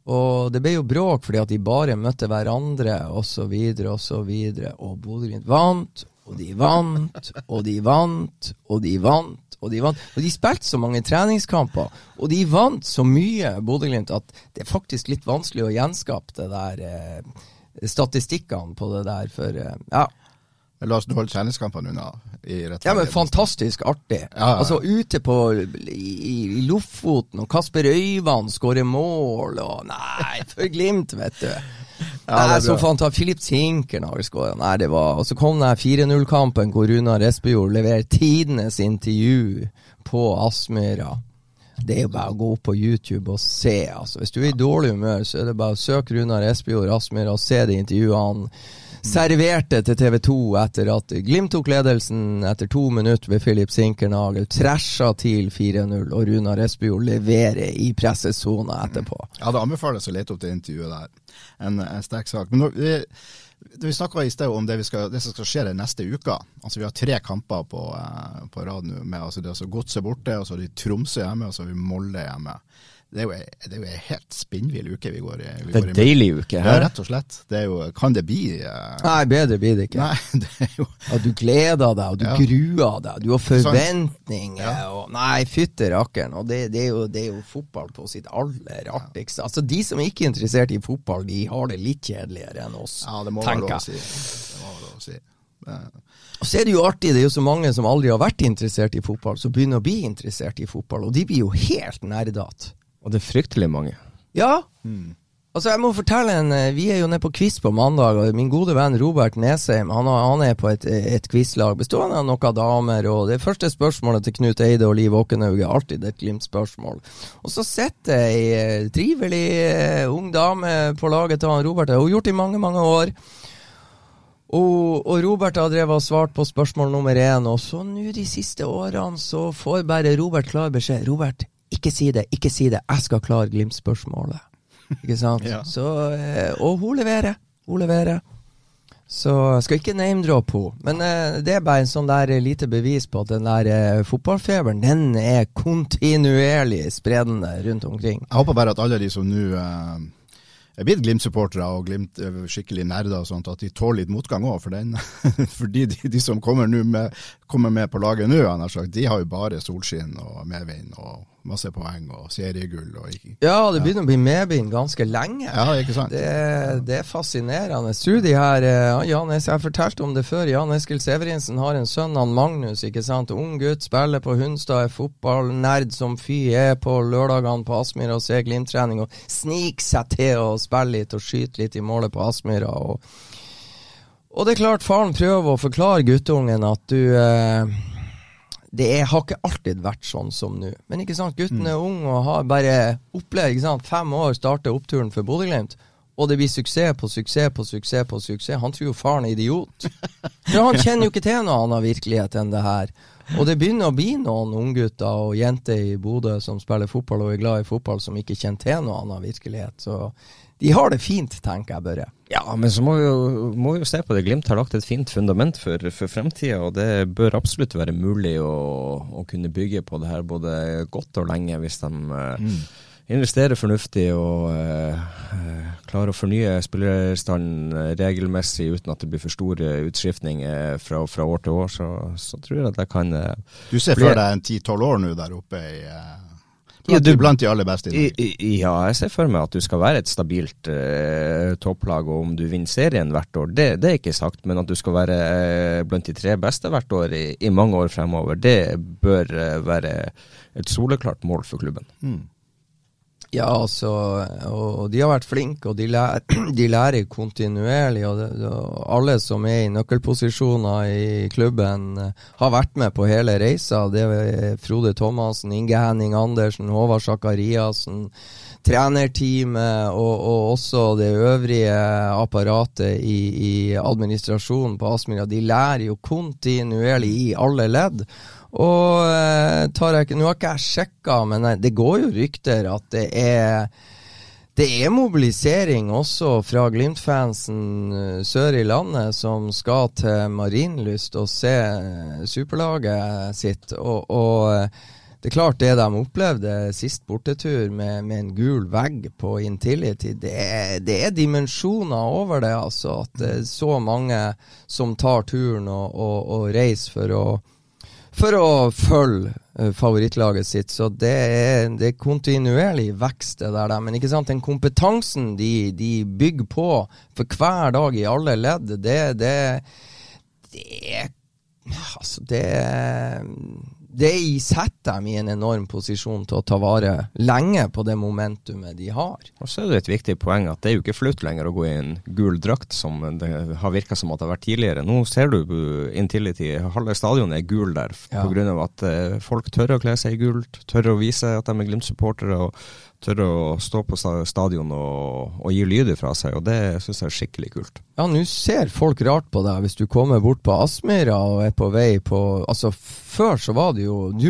Og det ble jo bråk fordi at de bare møtte hverandre osv. osv. Og Bodø-Glimt vant, og de vant, og de vant, og de vant. Og de vant. Og de spilte så mange treningskamper, og de vant så mye, Bodø-Glimt, at det er faktisk litt vanskelig å gjenskape det der eh, statistikkene på det der. For eh, ja, La oss holde treningskampene unna. i ja, men fantastisk artig. Ja, ja. Altså ute på i, i Lofoten, og Kasper Øyvand skårer mål, og Nei, for Glimt, vet du. Ja, Nei, er så fantastisk. Filip skåra. Nei, det var Og så kom den her 4-0-kampen hvor Runar Espejord leverer tidenes intervju på Aspmyra. Det er jo bare å gå på YouTube og se. altså. Hvis du er i dårlig humør, så er det bare å søke Runar Espejord Aspmyra og se det intervjuet han serverte til TV 2 etter at Glimt tok ledelsen etter to minutter ved Filip Sinkernagel. Træsja til 4-0, og Runar Espejord leverer i pressesona etterpå. Ja, det anbefales å lete opp det intervjuet der. En, en sterk sak. Men når, vi, vi snakka i sted om det, skal, det som skal skje den neste uka. Altså Vi har tre kamper på, eh, på rad nå. med altså altså Godset borte, og så har de Tromsø hjemme, og så har vi Molde hjemme. Det er jo, ei- ei helt spinnvill uke vi går i. Vi Det er en deilig uke Ja, her. rett og slett. Det jo, kan det bli uh... Nei, bedre blir det ikke. Nei, *laughs* det jo Og du gleder deg, og du Ja. gruer deg, du har forventninger Ja. og Nei, fytte rakkeren. Og det, det, er jo, det er jo fotball på sitt aller artigste. Altså, de som er ikke er interessert i fotball, de har det litt kjedeligere enn oss, Ja, det må tenker jeg. si. Det må lov å si. Eh, Og så er det jo artig, det er jo så mange som aldri har vært interessert i fotball, som begynner å bli interessert i fotball, og de blir jo helt nerdete. Og det er fryktelig mange. Ja. Altså, jeg må fortelle en eh, Vi er jo nede på quiz på mandag, og min gode venn Robert Nesheim han, han er på et, et quizlag bestående av noen damer, og det første spørsmålet til Knut Eide og Liv Åkenhaug er alltid et Glimt-spørsmål. Og så sitter ei eh, trivelig eh, ung dame på laget til han Robert, det har hun gjort i mange, mange år. Og, og Robert har drevet og svart på spørsmål nummer én, og så nå de siste årene så får bare Robert klar beskjed. Robert, ikke si det, ikke si det, jeg skal klare Glimt-spørsmålet. Ikke sant? *laughs* Ja. Så, eh, og hun leverer. Hun leverer. Så jeg skal ikke name-droppe henne. Men eh, det er bare en sånn der lite bevis på at den der eh, fotballfeberen, den er kontinuerlig spredende rundt omkring. Jeg håper bare at alle de som nå eh, er blitt Glimt-supportere og Glimt eh, skikkelig nerder og sånt, at de tåler litt motgang òg. For den, *laughs* fordi de, de som kommer, med, kommer med på laget nå, de har jo bare solskinn og medvind og masse poeng og seriegull. og ikke... Ja, det begynner å bli medbind ganske lenge. Ja, ikke sant? Det, det er fascinerende. De her eh, Jan Jeg fortalte om det før. Jan Eskil Severinsen har en sønn, han Magnus. ikke sant? Ung gutt, spiller på Hunstad, er fotballnerd som fy. Er på lørdagene på Aspmyra og ser Glimt-trening og sniker seg til å spille litt og skyte litt i målet på Aspmyra. Og, og det er klart, faren prøver å forklare guttungen at du eh, det er, har ikke alltid vært sånn som nå. Men ikke sant, gutten er ung og har bare opplevd ikke sant, fem år starter oppturen for Bodø-Glimt. Og det blir suksess på suksess på suksess på suksess. Han tror jo faren er idiot. For han kjenner jo ikke til noe annen virkelighet enn det her. Og det begynner å bli noen unggutter og jenter i Bodø som spiller fotball og er glad i fotball, som ikke kjenner til noe annen virkelighet. Så de har det fint, tenker jeg Børre. Ja, men så må vi jo, må vi jo se på det. Glimt har lagt et fint fundament for, for fremtida, og det bør absolutt være mulig å, å kunne bygge på det her både godt og lenge, hvis de mm. investerer fornuftig og eh, eh, klarer å fornye spillerstanden eh, regelmessig uten at det blir for store utskiftninger fra, fra år til år. Så, så tror jeg at det kan eh, Du ser for deg en 10-12 år nå der oppe i eh, Ja, du- blant de aller beste i Norge. ja, jeg ser for meg at du skal være et stabilt eh, topplag, og om du vinner serien hvert år, det, det er ikke sagt, men at du skal være eh, blant de tre beste hvert år i, i mange år fremover, det bør eh, være et soleklart mål for klubben. Ja, altså, og de har vært flinke, og de lærer, *clears throat* de lærer kontinuerlig. Og, det, og alle som er i nøkkelposisjoner i klubben, eh, har vært med på hele reisa. Det er Frode Thomassen, Inge Henning Andersen, Håvard Sakariassen, trenerteamet og, og også det øvrige apparatet i, i administrasjonen på Aspmyra. De lærer jo kontinuerlig i alle ledd. Og eh, tar jeg ikke Nå har ikke jeg sjekka, men det går jo rykter at det er det er mobilisering også fra Glimt-fansen eh, sør i landet som skal til Marienlyst og se eh, superlaget sitt. Og, og eh, det er klart det de opplevde sist bortetur med, med en gul vegg på Intility, det er, det er dimensjoner over det. altså At det er så mange som tar turen og, og, og reiser for å for å følge uh, favorittlaget sitt. Så det er, det er kontinuerlig vekst, det der. Men ikke sant, den kompetansen de, de bygger på for hver dag i alle ledd, det, det, det Altså, det det setter dem i en enorm posisjon til å ta vare lenge på det momentumet de har. Og så er det et viktig poeng at det er jo ikke flaut lenger å gå i en gul drakt, som det har virka som at det har vært tidligere. Nå ser du Intility, halve stadionet er gul der ja. av at eh, folk tør å kle seg i gult, tør å vise at de er Glimt-supportere. og tørre å stå på stadion og, og gi lyder fra seg, og det syns jeg er skikkelig kult. Ja, nå ser folk rart på deg hvis du kommer bort på Aspmyra og er på vei på Altså, før så var det jo du,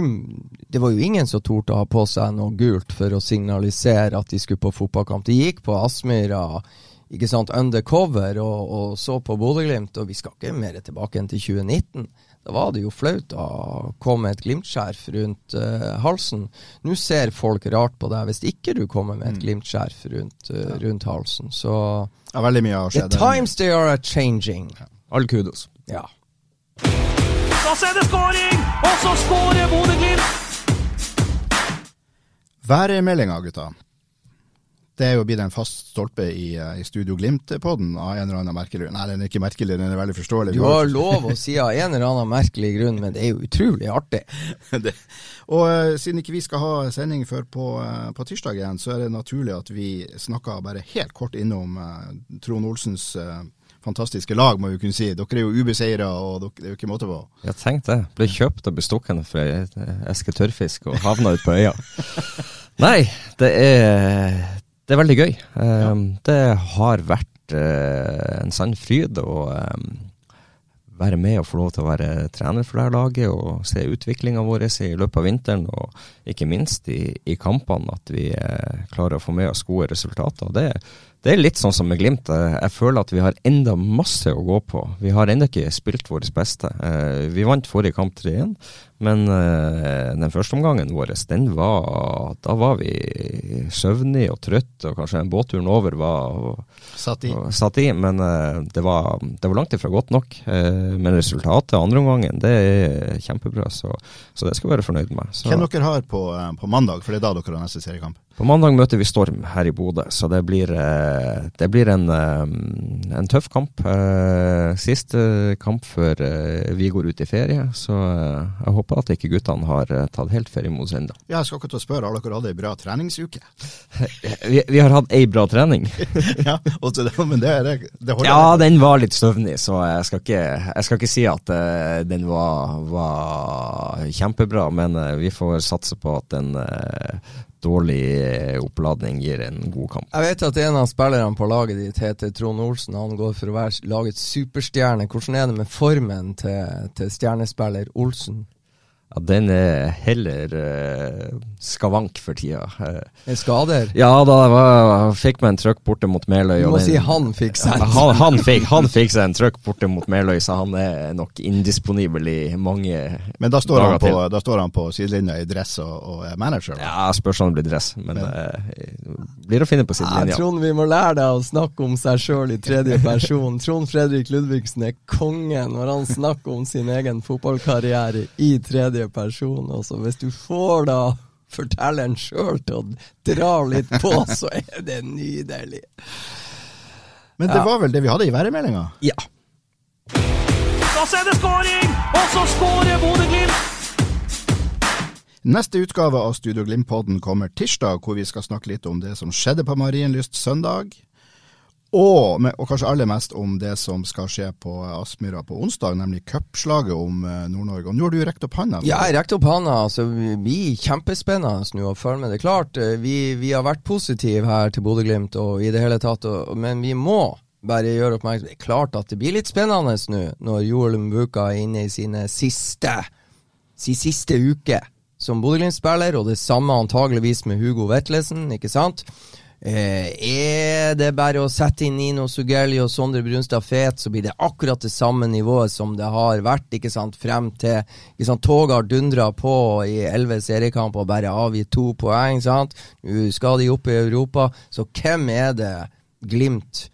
Det var jo ingen som torde å ha på seg noe gult for å signalisere at de skulle på fotballkamp. De gikk på Aspmyra ikke sant, undercover og, og så på Bodø-Glimt, og vi skal ikke mer tilbake enn til 2019. Da var det jo flaut å komme med et Glimt-skjerf rundt uh, halsen. Nå ser folk rart på deg hvis ikke du kommer med et glimtskjerf rundt, uh, rundt, halsen. Så ja, veldig mye har skjedd. The times they are changing. Ja. All kudos. Ja. Da er det skåring! Og så skårer Bodø-Glimt! Værmeldinga, gutta. Det er jo blitt en fast stolpe i, eh, i Studio Glimt-podden av en eller annen merkelig grunn. Nei, den er ikke merkelig, den er veldig forståelig. Du har lov å si av en eller annen merkelig grunn, men det er jo utrolig artig. *laughs* det. Og uh, siden ikke vi skal ha sending før på, uh, på, tirsdag igjen, så er det naturlig at vi snakker bare helt kort innom uh, Trond Olsens fantastiske lag, må vi kunne si. Dere er jo ubeseira, og dere, det er jo ikke måte på. Ja, tenk det. Ble kjøpt og bestukket for ei eske tørrfisk og havna ute på øya. *laughs* Nei, det er det er veldig gøy. Ja. Um, det har vært uh, en sann fryd å um, være med og få lov til å være trener for dette laget og se utviklinga vår i løpet av vinteren, og ikke minst i, i kampene, at vi uh, klarer å få med oss gode resultater. Det, det er litt sånn som med Glimt. Jeg føler at vi har enda masse å gå på. Vi har ennå ikke spilt vårt beste. Vi vant forrige kamp 3-1. Men uh, den første omgangen vår, den var Da var vi søvnige og trøtte, og kanskje båtturen over var satt i. Satt i men uh, det, var, det, var, langt ifra godt nok. Uh, men resultatet andre omgangen, det er kjempebra, så, så det skal vi være fornøyd med. Så. Hvem dere har på, på mandag, for det er da dere har neste seriekamp? På mandag møter vi Storm her i Bodø, så det blir, eh, det blir en, en, tøff kamp. Siste kamp før vi går ut i ferie, så jeg håper at ikke guttene har tatt helt ferie mot seg ennå. *laughs* Jeg skal ikke til å spørre, har dere hatt ei bra treningsuke? vi, vi, har hatt ei bra trening. *laughs* ja, det, men det, det, det holder? Ja, den var litt støvnig, så jeg skal ikke, jeg skal ikke si at uh, den var, var, kjempebra, men uh, vi får satse på at den uh, dårlig eh, oppladning gir en god kamp. Jeg vet at en av spillerne på laget ditt heter Trond Olsen. Han går for å være lagets superstjerne. Hvordan er det med formen til, til stjernespiller Olsen? Ja, Den er heller uh, skavank for tida. Uh, skader? Ja, da var, fikk meg en trøkk borte mot Meløy. Du må den, si han fikk seg en. han, han, fikk, han fikk seg en trøkk borte mot Meløy, så han er nok indisponibel i mange Men da står, han på, da står han på sidelinja i dress og, og er manager? Da. Ja, spørs om det blir dress, men uh, blir å finne på sidelinja. Ja, Trond, vi må lære deg å snakke om seg sjøl i tredje *laughs* person. Trond Fredrik Ludvigsen er kongen når han snakker om sin egen fotballkarriere i tredje tredje person. Altså, hvis du får da fortelleren sjøl til å dra litt på, *laughs* så er det nydelig. Men det ja. var vel det vi hadde i værmeldinga? Ja. Da er det skåring! Og så skårer Bodø-Glimt! Neste utgave av Studio Glimt-podden kommer tirsdag, hvor vi skal snakke litt om det som skjedde på Marienlyst søndag. Og, og, kanskje aller mest om det som skal skje på Aspmyra på onsdag, nemlig cupslaget om uh, Nord-Norge. Og Nå har du rekt opp hånda. Ja, jeg rekte opp hånda. Altså, vi blir kjempespennende nå å følge med. Det er klart, eh, vi, vi har vært positive her til Bodø-Glimt og i det hele tatt, og, men vi må bare gjøre oppmerksom Det er klart at det blir litt spennende nå, når Joel Mbuka er inne i sine siste, sin siste uke som Bodø-Glimt-spiller, og det samme antageligvis med Hugo Vetlesen, ikke sant? Eh, er det bare å sette inn Nino Sugelli og Sondre Brunstad Fet, så blir det akkurat det samme nivået som det har vært ikke sant, frem til ikke sant, Toget har dundra på i elleve seriekamper og bare avgitt to poeng. sant? Nå skal de opp i Europa, så hvem er det Glimt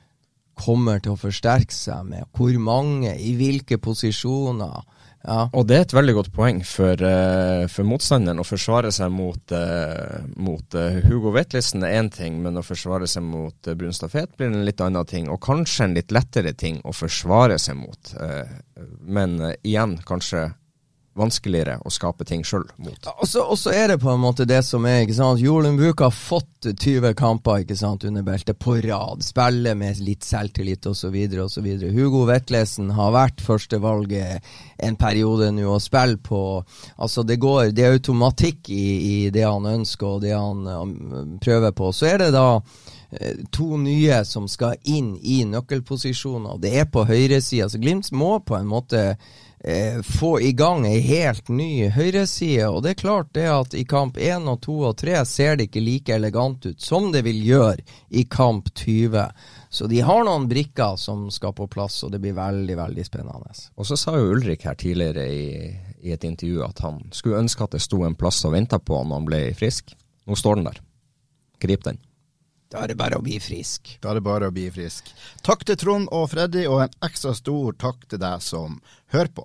kommer til å forsterke seg med? Hvor mange? I hvilke posisjoner? Ja. Og det er et veldig godt poeng for, uh, for motstanderen å forsvare seg mot, uh, mot uh, Hugo Vetlesen er én ting, men å forsvare seg mot uh, Brun Fet blir en litt annen ting. Og kanskje en litt lettere ting å forsvare seg mot. men igjen kanskje vanskeligere å skape ting sjøl mot. Og så er det på en måte det som er ikke sant, Jorunn Buk har fått 20 kamper ikke sant, under beltet på rad. Spiller med litt selvtillit osv. osv. Hugo Vetlesen har vært førstevalget en periode nå og spiller på Altså, det går Det er automatikk i, i det han ønsker og det han um, prøver på. Så er det da eh, to nye som skal inn i nøkkelposisjoner. Det er på høyresida. Så Glimt må på en måte eh, få i gang ei helt ny høyreside. Og det er klart det at i kamp 1 og 2 og 3 ser det ikke like elegant ut som det vil gjøre i kamp 20. Så de har noen brikker som skal på plass, og det blir veldig, veldig spennende. Og så sa jo Ulrik her tidligere i, i et intervju at han skulle ønske at det sto en plass og venta på han når han ble frisk. Nå står den der. Grip den. Da er det bare å bli frisk. Da er det bare å bli frisk. Takk til Trond og Freddy, og en ekstra stor takk til deg som hører på.